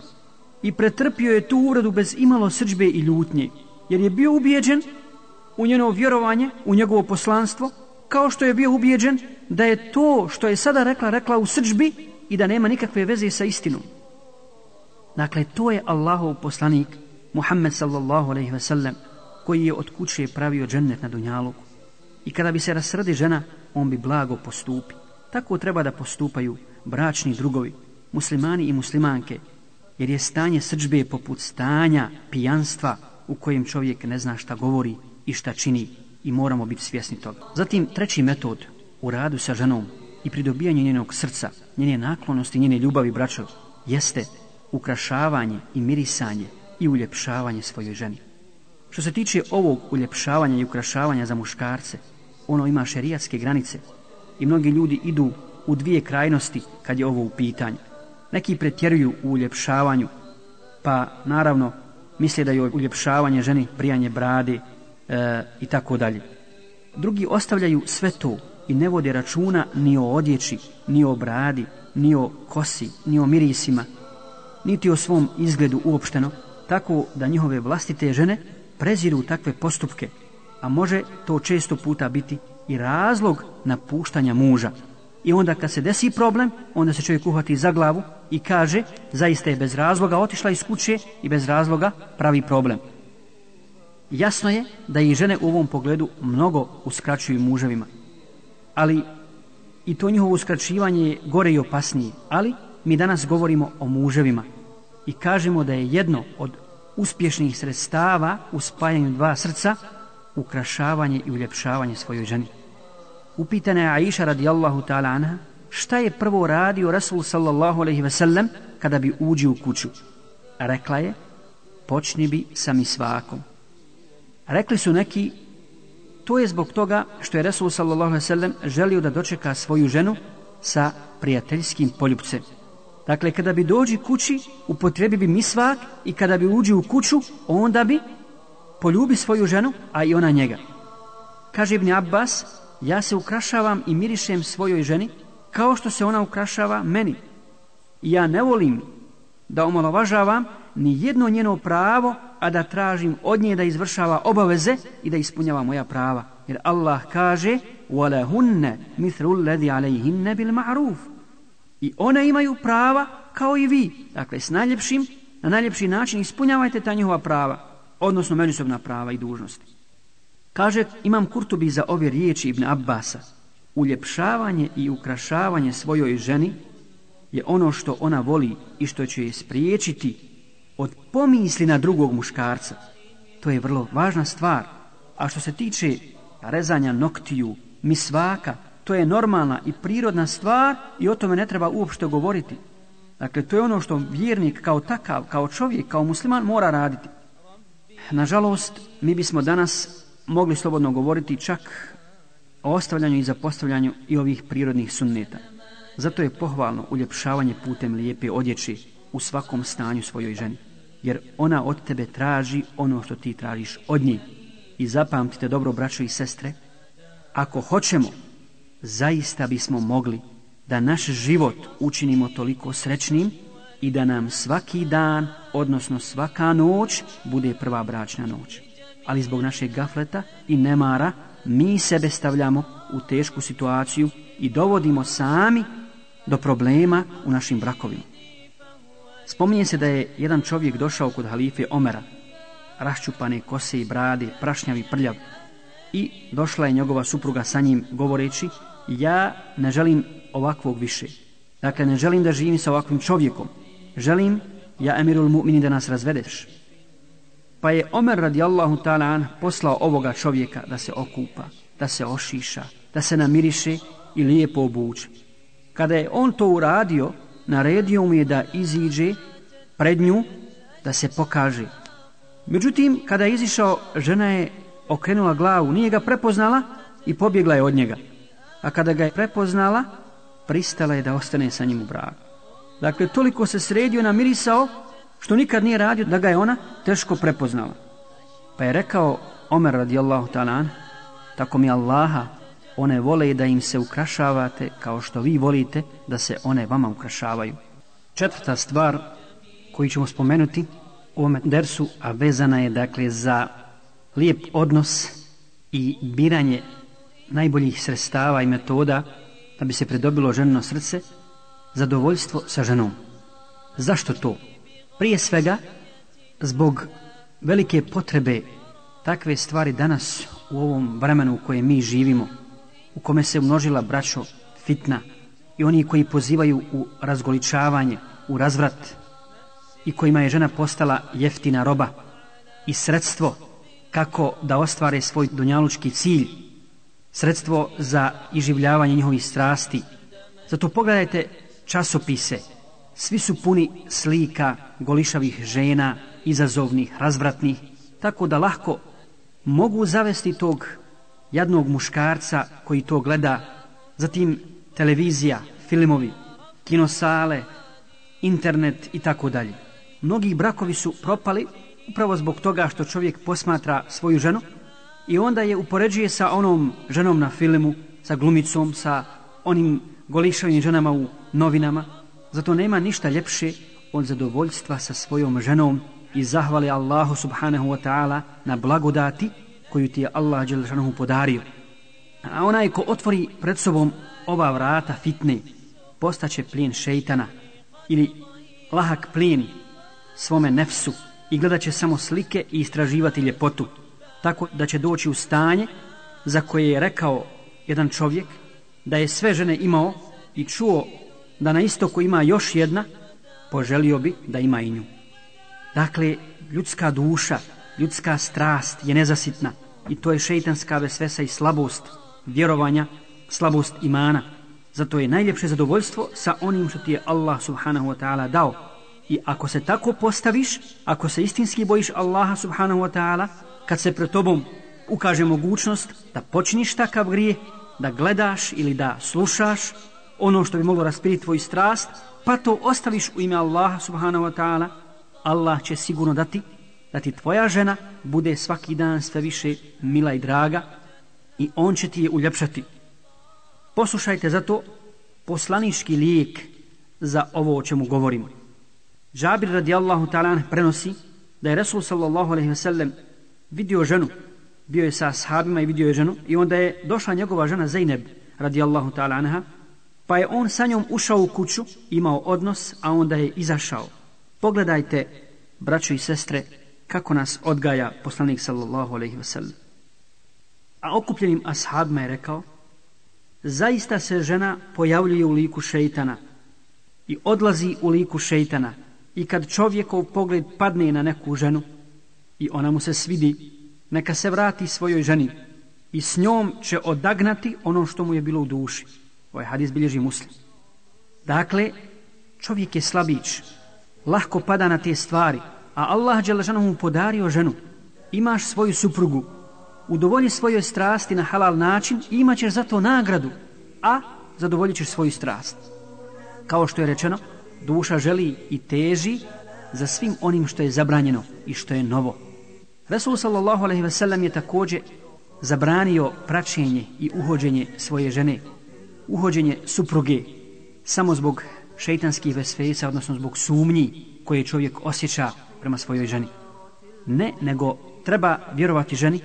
i pretrpio je tu uvredu bez imalo srđbe i ljutnje, jer je bio ubijeđen u njeno vjerovanje, u njegovo poslanstvo, kao što je bio ubijeđen da je to što je sada rekla, rekla u srđbi i da nema nikakve veze sa istinom. Dakle, to je Allahov poslanik, Muhammed sallallahu alaihi ve sellem, koji je od kuće pravio džennet na Dunjaluku. I kada bi se rasrdi žena, on bi blago postupi. Tako treba da postupaju bračni drugovi, muslimani i muslimanke, jer je stanje srđbe poput stanja pijanstva u kojem čovjek ne zna šta govori i šta čini i moramo biti svjesni toga. Zatim, treći metod u radu sa ženom i pridobijanju njenog srca, njene naklonosti, njene ljubavi braćo, jeste ukrašavanje i mirisanje i uljepšavanje svojoj ženi. Što se tiče ovog uljepšavanja i ukrašavanja za muškarce, ono ima šerijatske granice i mnogi ljudi idu u dvije krajnosti kad je ovo u pitanju. Neki pretjeruju u uljepšavanju, pa naravno misle da je uljepšavanje ženi brijanje brade e, i tako dalje. Drugi ostavljaju sve to i ne vode računa ni o odjeći, ni o bradi, ni o kosi, ni o mirisima, niti o svom izgledu uopšteno, tako da njihove vlastite žene preziru takve postupke, a može to često puta biti i razlog napuštanja muža. I onda kad se desi problem, onda se čovjek uhvati za glavu i kaže, zaista je bez razloga otišla iz kuće i bez razloga pravi problem. Jasno je da i žene u ovom pogledu mnogo uskraćuju muževima. Ali i to njihovo uskraćivanje je gore i opasnije. Ali mi danas govorimo o muževima i kažemo da je jedno od uspješnih sredstava u spajanju dva srca ukrašavanje i uljepšavanje svojoj ženi. Upitana je Aisha radijallahu ta'ala anha šta je prvo radio Rasul sallallahu alaihi ve sellem kada bi uđi u kuću. Rekla je, počni bi sa misvakom. Rekli su neki, to je zbog toga što je Rasul sallallahu alaihi ve sellem želio da dočeka svoju ženu sa prijateljskim poljubcem. Dakle, kada bi dođi kući, upotrebi bi misvak i kada bi uđi u kuću, onda bi poljubi svoju ženu, a i ona njega. Kaže Ibn Abbas, ja se ukrašavam i mirišem svojoj ženi kao što se ona ukrašava meni. I ja ne volim da omalovažavam ni jedno njeno pravo, a da tražim od nje da izvršava obaveze i da ispunjava moja prava. Jer Allah kaže, وَلَهُنَّ مِثْرُ الَّذِي عَلَيْهِنَّ بِالْمَعْرُوفِ I one imaju prava kao i vi. Dakle, s najljepšim, na najljepši način ispunjavajte ta njihova prava, odnosno međusobna prava i dužnosti. Kaže imam Kurtubi za ove riječi Ibn Abbasa, uljepšavanje i ukrašavanje svojoj ženi je ono što ona voli i što će je spriječiti od pomisli na drugog muškarca. To je vrlo važna stvar. A što se tiče rezanja noktiju, misvaka, to je normalna i prirodna stvar i o tome ne treba uopšte govoriti. Dakle, to je ono što vjernik kao takav, kao čovjek, kao musliman mora raditi. Nažalost, mi bismo danas mogli slobodno govoriti čak o ostavljanju i zapostavljanju i ovih prirodnih sunneta. Zato je pohvalno uljepšavanje putem lijepe odjeći u svakom stanju svojoj ženi. Jer ona od tebe traži ono što ti tražiš od nje. I zapamtite dobro, braćo i sestre, ako hoćemo, zaista bismo mogli da naš život učinimo toliko srećnim i da nam svaki dan, odnosno svaka noć, bude prva bračna noć. Ali zbog našeg gafleta i nemara, mi sebe stavljamo u tešku situaciju i dovodimo sami do problema u našim brakovima. Spominje se da je jedan čovjek došao kod halife Omera, raščupane kose i brade, prašnjavi prljav, i došla je njegova supruga sa njim govoreći, ja ne želim ovakvog više. Dakle, ne želim da živim sa ovakvim čovjekom. Želim, ja emirul mu'mini, da nas razvedeš. Pa je Omer radijallahu ta'ala poslao ovoga čovjeka da se okupa, da se ošiša, da se namiriše i lijepo obuče. Kada je on to uradio, naredio mu je da iziđe pred nju, da se pokaže. Međutim, kada je izišao, žena je okrenula glavu, nije ga prepoznala i pobjegla je od njega. A kada ga je prepoznala, pristala je da ostane sa njim u braku. Dakle, toliko se sredio, namirisao, što nikad nije radio, da ga je ona teško prepoznala. Pa je rekao Omer radijallahu ta'ala, tako mi Allaha, one vole da im se ukrašavate kao što vi volite da se one vama ukrašavaju. Četvrta stvar koju ćemo spomenuti u ovom dersu, a vezana je dakle za lijep odnos i biranje najboljih sredstava i metoda da bi se predobilo ženino srce, zadovoljstvo sa ženom. Zašto to? Prije svega, zbog velike potrebe takve stvari danas u ovom vremenu u kojem mi živimo, u kome se umnožila braćo fitna i oni koji pozivaju u razgoličavanje, u razvrat i kojima je žena postala jeftina roba i sredstvo kako da ostvare svoj dunjalučki cilj, sredstvo za iživljavanje njihovih strasti. Zato pogledajte časopise, svi su puni slika golišavih žena, izazovnih, razvratnih, tako da lahko mogu zavesti tog jadnog muškarca koji to gleda, zatim televizija, filmovi, kinosale, internet i tako dalje. Mnogi brakovi su propali upravo zbog toga što čovjek posmatra svoju ženu i onda je upoređuje sa onom ženom na filmu, sa glumicom, sa onim golišavim ženama u novinama. Zato nema ništa ljepše od zadovoljstva sa svojom ženom i zahvale Allahu subhanahu wa ta'ala na blagodati koju ti je Allah Đelešanohu podario. A onaj ko otvori pred sobom ova vrata fitne, postaće plijen šeitana ili lahak plijen svome nefsu i gledat će samo slike i istraživati ljepotu, tako da će doći u stanje za koje je rekao jedan čovjek da je sve žene imao i čuo da na istoku ima još jedna, poželio bi da ima i nju. Dakle, ljudska duša, ljudska strast je nezasitna i to je šeitanska vesvesa i slabost vjerovanja, slabost imana. Zato je najljepše zadovoljstvo sa onim što ti je Allah subhanahu wa ta'ala dao. I ako se tako postaviš, ako se istinski bojiš Allaha subhanahu wa ta'ala, kad se pred tobom ukaže mogućnost da počiniš takav grije, da gledaš ili da slušaš ono što bi moglo raspiriti tvoj strast, pa to ostaviš u ime Allaha subhanahu wa ta'ala, Allah će sigurno dati da ti tvoja žena bude svaki dan sve više mila i draga i on će ti je uljepšati. Poslušajte zato poslanički lijek za ovo o čemu govorimo. Džabir radijallahu ta'ala prenosi da je Resul sallallahu alaihi ve sellem vidio ženu, bio je sa ashabima i vidio je ženu i onda je došla njegova žena Zainab radijallahu ta'ala anha pa je on sa njom ušao u kuću, imao odnos, a onda je izašao. Pogledajte, braćo i sestre, kako nas odgaja poslanik sallallahu alaihi ve sellem. A okupljenim ashabima je rekao, zaista se žena pojavljuje u liku šeitana i odlazi u liku šeitana i kad čovjekov pogled padne na neku ženu i ona mu se svidi, neka se vrati svojoj ženi i s njom će odagnati ono što mu je bilo u duši. Ovaj hadis bilježi muslim. Dakle, čovjek je slabić, lahko pada na te stvari, a Allah Đelešanu mu podario ženu imaš svoju suprugu, udovolji svojoj strasti na halal način i imaćeš za to nagradu, a zadovoljit ćeš svoju strast. Kao što je rečeno, duša želi i teži za svim onim što je zabranjeno i što je novo. Resul sallallahu alaihi sellem je također zabranio praćenje i uhođenje svoje žene, uhođenje supruge, samo zbog šeitanskih vesvesa, odnosno zbog sumnji koje čovjek osjeća prema svojoj ženi. Ne, nego treba vjerovati ženi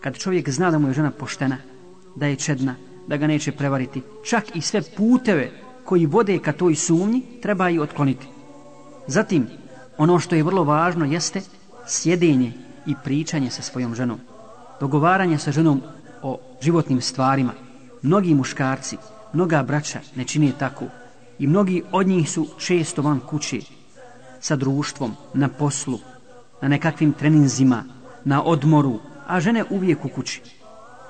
kad čovjek zna da mu je žena poštena, da je čedna, da ga neće prevariti, čak i sve puteve koji vode ka toj sumnji treba i otkloniti. Zatim, ono što je vrlo važno jeste sjedenje i pričanje sa svojom ženom. Dogovaranje sa ženom o životnim stvarima. Mnogi muškarci, mnoga braća ne čine tako i mnogi od njih su često van kuće sa društvom, na poslu, na nekakvim treninzima, na odmoru, a žene uvijek u kući.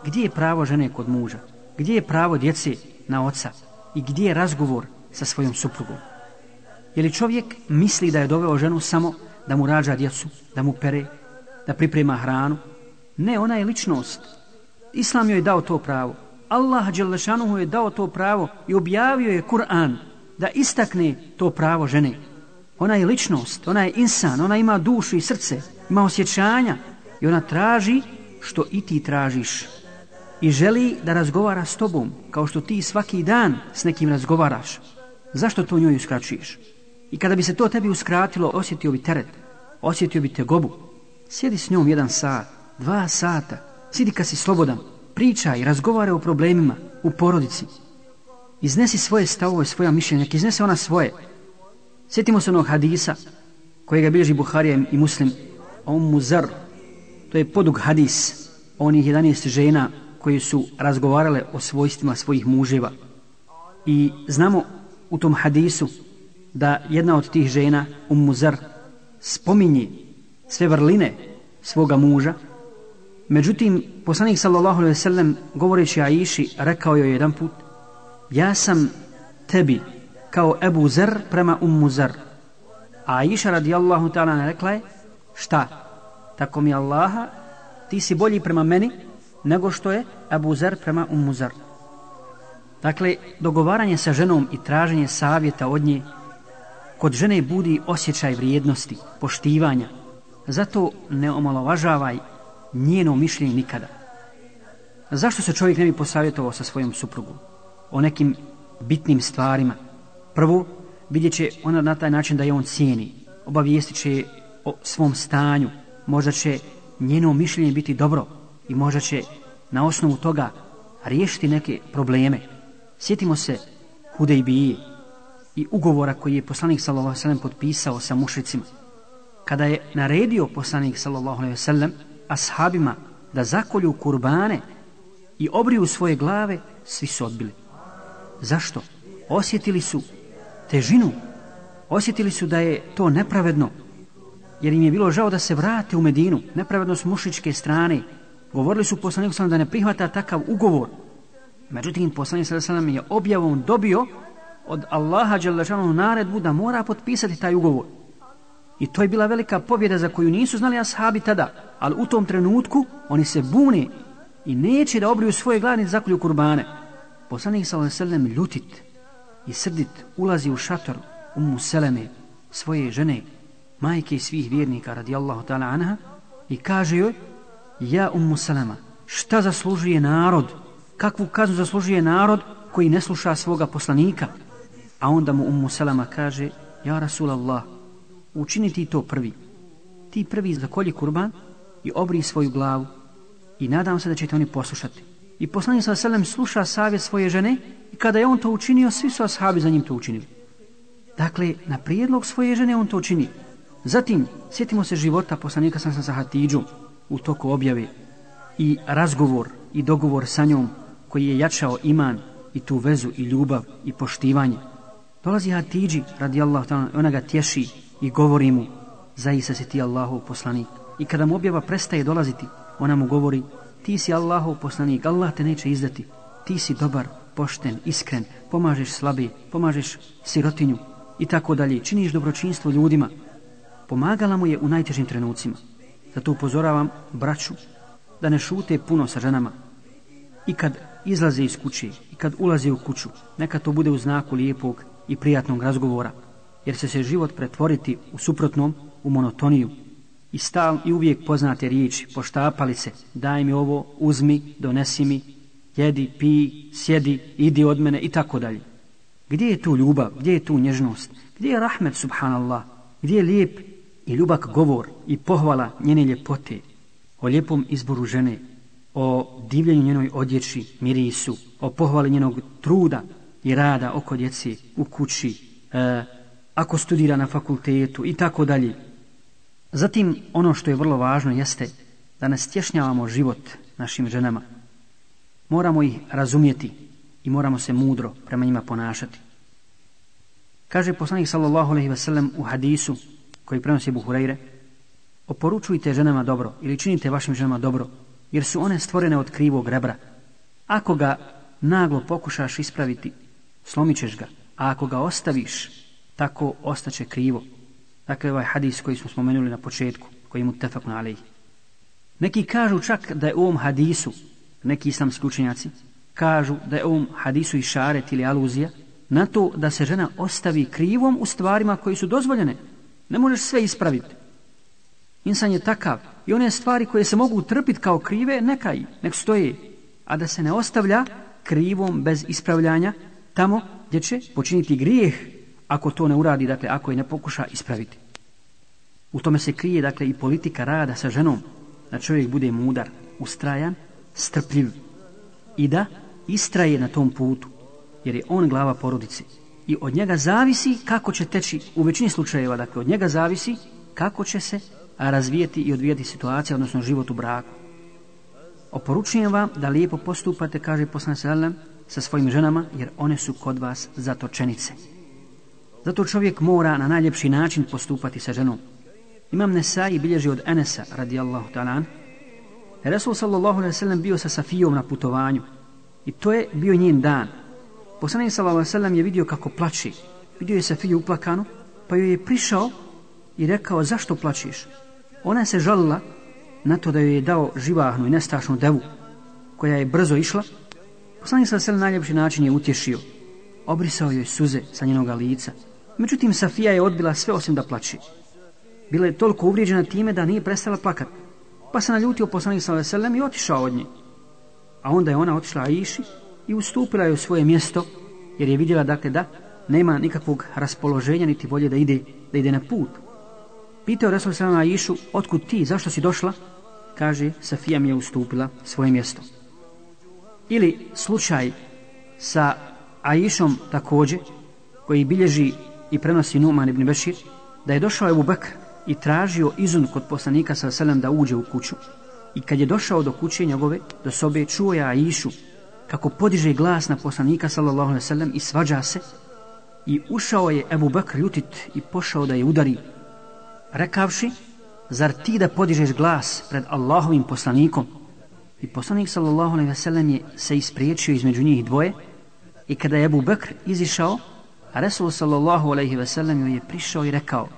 Gdje je pravo žene kod muža? Gdje je pravo djece na oca? I gdje je razgovor sa svojom suprugom? Je li čovjek misli da je doveo ženu samo da mu rađa djecu, da mu pere, da priprema hranu? Ne, ona je ličnost. Islam joj je dao to pravo. Allah Đelešanuhu je dao to pravo i objavio je Kur'an da istakne to pravo žene. Ona je ličnost, ona je insan, ona ima dušu i srce, ima osjećanja i ona traži što i ti tražiš. I želi da razgovara s tobom, kao što ti svaki dan s nekim razgovaraš. Zašto to njoj uskraćuješ? I kada bi se to tebi uskratilo, osjetio bi teret, osjetio bi te gobu. Sjedi s njom jedan sat, dva sata, sidi kad si slobodan, pričaj, razgovara o problemima, u porodici. Iznesi svoje stavove, svoja mišljenja, iznese ona svoje. Sjetimo se onog hadisa kojega bilježi Buharija i Muslim, on muzar, to je podug hadis onih 11 žena koje su razgovarale o svojstvima svojih muževa. I znamo u tom hadisu da jedna od tih žena, um muzar, spominje sve vrline svoga muža. Međutim, poslanik sallallahu alaihi sallam govoreći Aiši rekao joj jedan put Ja sam tebi kao Ebu Zer prema Ummu Zer. A Aisha radijallahu ta'ala rekla je šta? Tako mi Allaha ti si bolji prema meni nego što je Ebu Zer prema Ummu Zer. Dakle, dogovaranje sa ženom i traženje savjeta od nje kod žene budi osjećaj vrijednosti, poštivanja. Zato ne omalovažavaj njeno mišljenje nikada. Zašto se čovjek ne bi posavjetovao sa svojom suprugom? O nekim bitnim stvarima. Prvo, vidjet će ona na taj način da je on cijeni. Obavijestit će o svom stanju. Možda će njeno mišljenje biti dobro i možda će na osnovu toga riješiti neke probleme. Sjetimo se Hudejbije, i ugovora koji je poslanik sallallahu alejhi ve sellem potpisao sa mušricima. Kada je naredio poslanik sallallahu alejhi ve sellem ashabima da zakolju kurbane i obriju svoje glave, svi su odbili. Zašto? Osjetili su težinu. Osjetili su da je to nepravedno. Jer im je bilo žao da se vrate u Medinu. Nepravedno s mušičke strane. Govorili su poslaniku sallam da ne prihvata takav ugovor. Međutim, poslanik sallam je objavom dobio od Allaha Đalešanu naredbu da mora potpisati taj ugovor. I to je bila velika pobjeda za koju nisu znali ashabi tada, ali u tom trenutku oni se bune i neće da obriju svoje glavne zakolju kurbane. Poslanik sa Selem ljutit i srdit ulazi u šator umu Seleme, svoje žene, majke svih vjernika radijallahu ta'ala anha i kaže joj, ja umu Selema, šta zaslužuje narod, kakvu kaznu zaslužuje narod koji ne sluša svoga poslanika, A onda mu Ummu Selema kaže, Ja Rasulallah, učini ti to prvi. Ti prvi zakolji kurban i obri svoju glavu i nadam se da ćete oni poslušati. I poslanik sa selem sluša savjet svoje žene i kada je on to učinio, svi su ashabi za njim to učinili. Dakle, na prijedlog svoje žene on to čini. Zatim, sjetimo se života poslanika sam sa Hatidžom u toku objave i razgovor i dogovor sa njom koji je jačao iman i tu vezu i ljubav i poštivanje. Dolazi Hatidži, radijallahu ta'ala, ona ga tješi i govori mu, zaista si ti Allahov poslanik. I kada mu objava prestaje dolaziti, ona mu govori, ti si Allahov poslanik, Allah te neće izdati. Ti si dobar, pošten, iskren, pomažeš slabi, pomažeš sirotinju i tako dalje. Činiš dobročinstvo ljudima. Pomagala mu je u najtežim trenucima. Zato upozoravam braću da ne šute puno sa ženama. I kad izlaze iz kuće i kad ulaze u kuću, neka to bude u znaku lijepog i prijatnog razgovora, jer će se život pretvoriti u suprotnom, u monotoniju. I stal i uvijek poznate riječi, poštapali se, daj mi ovo, uzmi, donesi mi, jedi, pi, sjedi, idi od mene i tako dalje. Gdje je tu ljubav, gdje je tu nježnost, gdje je rahmet, subhanallah, gdje je lijep i ljubak govor i pohvala njene ljepote, o lijepom izboru žene, o divljenju njenoj odjeći, mirisu, o pohvali njenog truda i rada oko djeci u kući, e, ako studira na fakultetu i tako dalje. Zatim, ono što je vrlo važno jeste da ne stješnjavamo život našim ženama. Moramo ih razumjeti i moramo se mudro prema njima ponašati. Kaže poslanik sallallahu alejhi ve sellem u hadisu koji prenosi Buhurejre, oporučujte ženama dobro ili činite vašim ženama dobro, jer su one stvorene od krivog rebra. Ako ga naglo pokušaš ispraviti, slomićeš ga, a ako ga ostaviš, tako ostaće krivo. Dakle, ovaj hadis koji smo spomenuli na početku, koji mu tefak na alej. Neki kažu čak da je u ovom hadisu, neki islamski učenjaci, kažu da je u ovom hadisu i šaret ili aluzija, na to da se žena ostavi krivom u stvarima koji su dozvoljene. Ne možeš sve ispraviti. Insan je takav. I one stvari koje se mogu trpiti kao krive, neka i, nek stoje. A da se ne ostavlja krivom bez ispravljanja tamo gdje će počiniti grijeh ako to ne uradi, dakle, ako je ne pokuša ispraviti. U tome se krije, dakle, i politika rada sa ženom, da čovjek bude mudar, ustrajan, strpljiv i da istraje na tom putu, jer je on glava porodice. I od njega zavisi kako će teći, u većini slučajeva, dakle, od njega zavisi kako će se razvijeti i odvijeti situacija, odnosno život u braku. Oporučujem vam da lijepo postupate, kaže poslanik sa svojim ženama, jer one su kod vas zatočenice. Zato čovjek mora na najljepši način postupati sa ženom. Imam Nesai i bilježi od Enesa, radijallahu ta'ala, Resul sallallahu alaihi sallam bio sa Safijom na putovanju i to je bio njen dan. Poslanik sallallahu alaihi sallam je vidio kako plači. Vidio je Safiju uplakanu, pa joj je prišao i rekao zašto plačiš? Ona se žalila na to da joj je dao živahnu i nestašnu devu koja je brzo išla. Poslanik sallallahu alaihi sallam najljepši način je utješio. Obrisao joj suze sa njenoga lica. Međutim, Safija je odbila sve osim da plači. Bila je toliko uvrijeđena time da nije prestala plakat. Pa se naljutio poslanik sa veselem i otišao od nje. A onda je ona otišla Aiši i ustupila joj svoje mjesto jer je vidjela dakle da nema nikakvog raspoloženja niti volje da ide, da ide na put. Pitao Resul Salama Aišu, otkud ti, zašto si došla? Kaže, Safija mi je ustupila svoje mjesto. Ili slučaj sa Aišom također, koji bilježi i prenosi Numan ibn Bešir, da je došao Ebu Bekr i tražio izun kod poslanika sa selem da uđe u kuću. I kad je došao do kuće njegove, do sobe, čuo je Aishu kako podiže glas na poslanika sallallahu alejhi ve sellem i svađa se i ušao je Ebu Bekr ljutit i pošao da je udari rekavši, zar ti da podižeš glas pred Allahovim poslanikom? I poslanik sallallahu alejhi ve sellem je se ispriječio između njih dvoje i kada je Abu Bekr izišao, A Resul sallallahu alejhi ve sellem je prišao i rekao: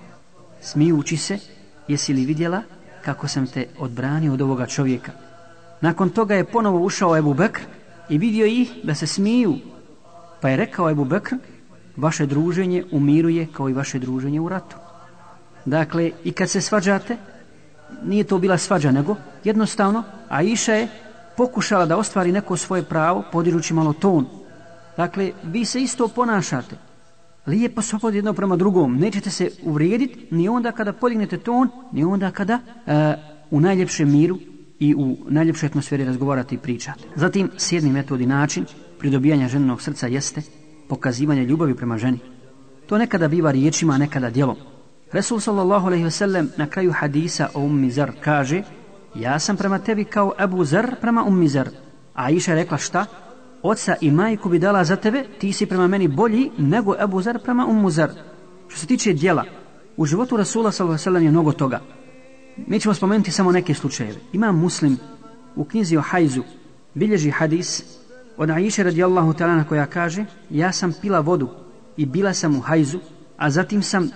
Smijući se, jesi li vidjela kako sam te odbranio od ovoga čovjeka? Nakon toga je ponovo ušao Abu Bekr i vidio ih da se smiju. Pa je rekao Abu Bekr: Vaše druženje umiruje kao i vaše druženje u ratu. Dakle, i kad se svađate, nije to bila svađa, nego jednostavno, a Iša je pokušala da ostvari neko svoje pravo, podirući malo ton. Dakle, vi se isto ponašate. Lijepo se opod jedno prema drugom. Nećete se uvrijediti ni onda kada podignete ton, ni onda kada e, u najljepšem miru i u najljepšoj atmosferi razgovarate i pričate. Zatim, sjedni metod i način pridobijanja ženinog srca jeste pokazivanje ljubavi prema ženi. To nekada biva riječima, a nekada djelom. Resul sallallahu alaihi ve sellem na kraju hadisa o ummi zar kaže Ja sam prema tebi kao Abu Zar prema ummi zar. A Iša rekla šta? Oca i majku bi dala za tebe, ti si prema meni bolji nego Abu Zar prema ummu zar. Što se tiče dijela, u životu Rasula sallallahu ve je mnogo toga. Mi ćemo spomenuti samo neke slučajeve. Ima muslim u knjizi o hajzu, bilježi hadis od Aisha radijallahu ta'ala koja kaže Ja sam pila vodu i bila sam u hajzu, a zatim sam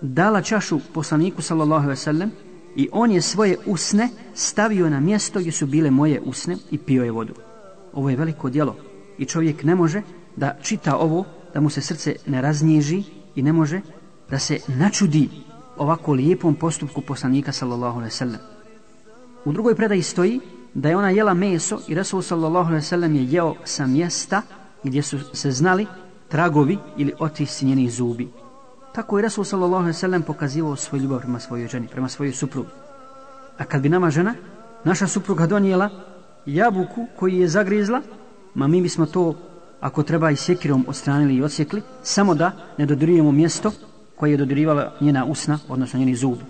dala čašu poslaniku sallallahu alejhi ve sellem i on je svoje usne stavio na mjesto gdje su bile moje usne i pio je vodu. Ovo je veliko djelo i čovjek ne može da čita ovo, da mu se srce ne raznježi i ne može da se načudi ovako lijepom postupku poslanika sallallahu alaihi sallam. U drugoj predaji stoji da je ona jela meso i Rasul sallallahu alaihi sallam je jeo sa mjesta gdje su se znali tragovi ili otisci njenih zubi. Tako je Rasul sallallahu alaihi sallam pokazivao svoju ljubav prema svojoj ženi, prema svojoj suprugu. A kad bi nama žena, naša supruga donijela jabuku koji je zagrizla, ma mi bismo to, ako treba i sjekirom odstranili i odsjekli, samo da ne dodirujemo mjesto koje je dodirivala njena usna, odnosno njeni zubi.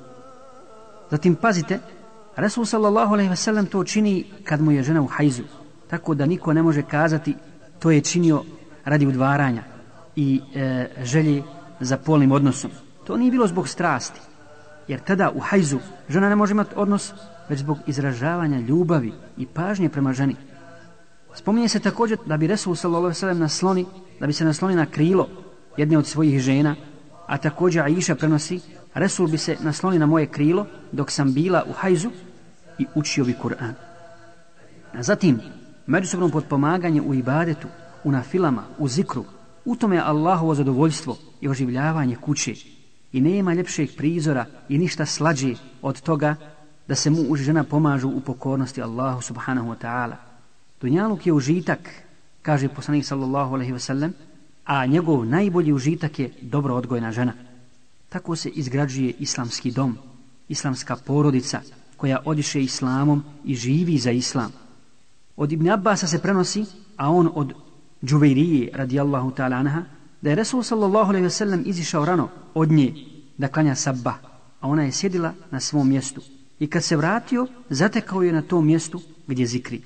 Zatim pazite, Resul sallallahu alaihi wasallam to čini kad mu je žena u hajzu, tako da niko ne može kazati to je činio radi udvaranja i e, želje za polnim odnosom. To nije bilo zbog strasti, jer tada u hajzu žena ne može imati odnos već zbog izražavanja ljubavi i pažnje prema ženi. Spominje se također da bi Resul s.a.v. nasloni, da bi se nasloni na krilo jedne od svojih žena, a također Aisha prenosi, Resul bi se nasloni na moje krilo dok sam bila u hajzu i učio bi Kur'an. A zatim, međusobno potpomaganje u ibadetu, u nafilama, u zikru, u tome je Allahovo zadovoljstvo i oživljavanje kuće. I nema ljepšeg prizora i ništa slađe od toga da se mu i žena pomažu u pokornosti Allahu subhanahu wa ta'ala. Dunjaluk je užitak, kaže poslanik sallallahu alaihi wasallam, a njegov najbolji užitak je dobro odgojena žena. Tako se izgrađuje islamski dom, islamska porodica koja odiše islamom i živi za islam. Od Ibn Abbasa se prenosi, a on od Džuveirije radijallahu ta'ala anha, da je Resul sallallahu alaihi wasallam izišao rano od nje da klanja sabba, a ona je sjedila na svom mjestu. I kad se vratio, zatekao je na tom mjestu gdje zikri.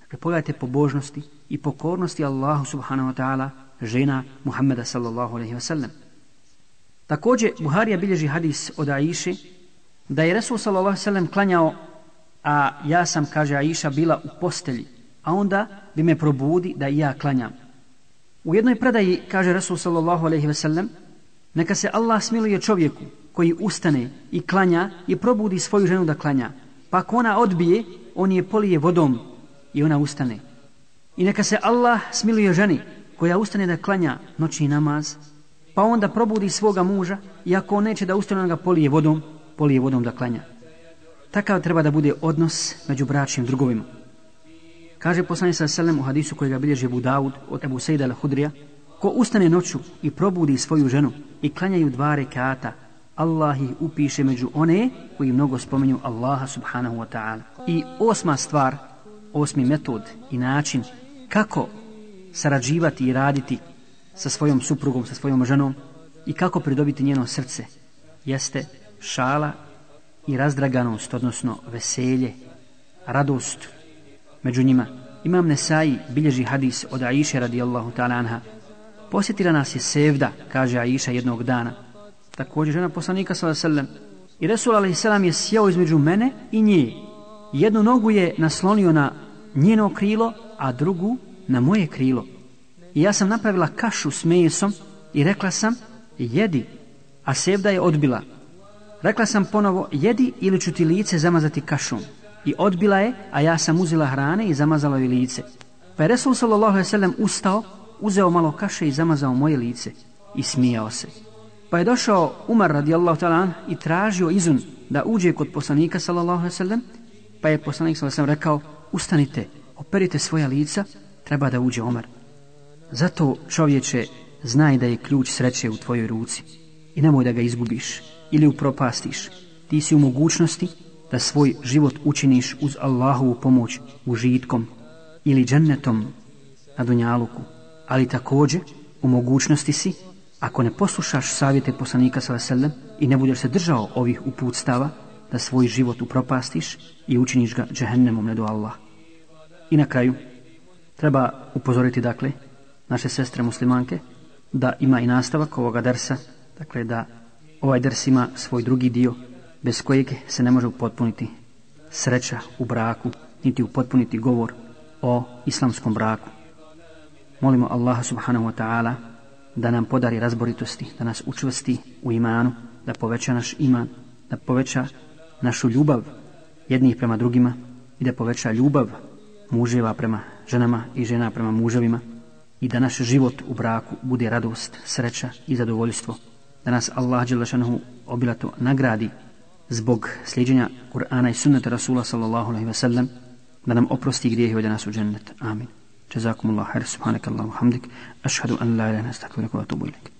Dakle, pogledajte pobožnosti i pokornosti Allahu subhanahu wa ta'ala žena Muhammeda sallallahu alaihi wasallam. Također, Buharija bilježi hadis od Aiše, da je Resul sallallahu alaihi wasallam klanjao, a ja sam, kaže Aisha, bila u postelji, a onda bi me probudi da i ja klanjam. U jednoj predaji kaže Resul sallallahu alaihi ve sellem neka se Allah smiluje čovjeku koji ustane i klanja i probudi svoju ženu da klanja. Pa ako ona odbije, on je polije vodom i ona ustane. I neka se Allah smiluje ženi koja ustane da klanja noćni namaz, pa onda probudi svoga muža i ako on neće da ustane, ga polije vodom, polije vodom da klanja. Takav treba da bude odnos među bračnim drugovima. Kaže poslanik sa selem u hadisu kojega bilježi Abu Daud od Abu Sejda al-Hudrija, ko ustane noću i probudi svoju ženu i klanjaju dva rekata, Allah ih upiše među one koji mnogo spomenju Allaha subhanahu wa ta'ala. I osma stvar, osmi metod i način kako sarađivati i raditi sa svojom suprugom, sa svojom ženom i kako pridobiti njeno srce, jeste šala i razdraganost, odnosno veselje, radost, među njima. Imam Nesai bilježi hadis od Aisha radijallahu ta'ala anha. Posjetila nas je Sevda, kaže Aisha jednog dana. Također žena poslanika sallam. I Resul a.s. je sjeo između mene i nje. Jednu nogu je naslonio na njeno krilo, a drugu na moje krilo. I ja sam napravila kašu s mesom i rekla sam, jedi, a Sevda je odbila. Rekla sam ponovo, jedi ili ću ti lice zamazati kašom i odbila je, a ja sam uzela hrane i zamazala joj lice. Pa je Resul sallallahu ustao, uzeo malo kaše i zamazao moje lice i smijao se. Pa je došao Umar radijallahu ta'ala i tražio izun da uđe kod poslanika sallallahu alaihi sallam, pa je poslanik sallallahu alaihi rekao, ustanite, operite svoja lica, treba da uđe Umar. Zato čovječe znaj da je ključ sreće u tvojoj ruci i nemoj da ga izgubiš ili upropastiš. Ti si u mogućnosti da svoj život učiniš uz Allahovu pomoć užitkom ili džennetom na dunjaluku, ali također u mogućnosti si, ako ne poslušaš savjete poslanika s.a.v. i ne budeš se držao ovih uputstava, da svoj život upropastiš i učiniš ga džehennemom ne do Allah. I na kraju, treba upozoriti dakle naše sestre muslimanke da ima i nastavak ovoga dersa, dakle da ovaj ders ima svoj drugi dio bez kojeg se ne može upotpuniti sreća u braku, niti upotpuniti govor o islamskom braku. Molimo Allaha subhanahu wa ta'ala da nam podari razboritosti, da nas učvrsti u imanu, da poveća naš iman, da poveća našu ljubav jednih prema drugima i da poveća ljubav muževa prema ženama i žena prema muževima i da naš život u braku bude radost, sreća i zadovoljstvo. Da nas Allah Đelešanohu obilato nagradi zbog slijedženja Kur'ana i sunnata Rasula sallallahu alaihi ve sellem da nam oprosti grijeh i da nas u džennet. Amin. جزاكم الله خير. سبحانك اللهم وبحمدك. أشهد أن لا إله إلا أنت أستغفرك وأتوب إليك.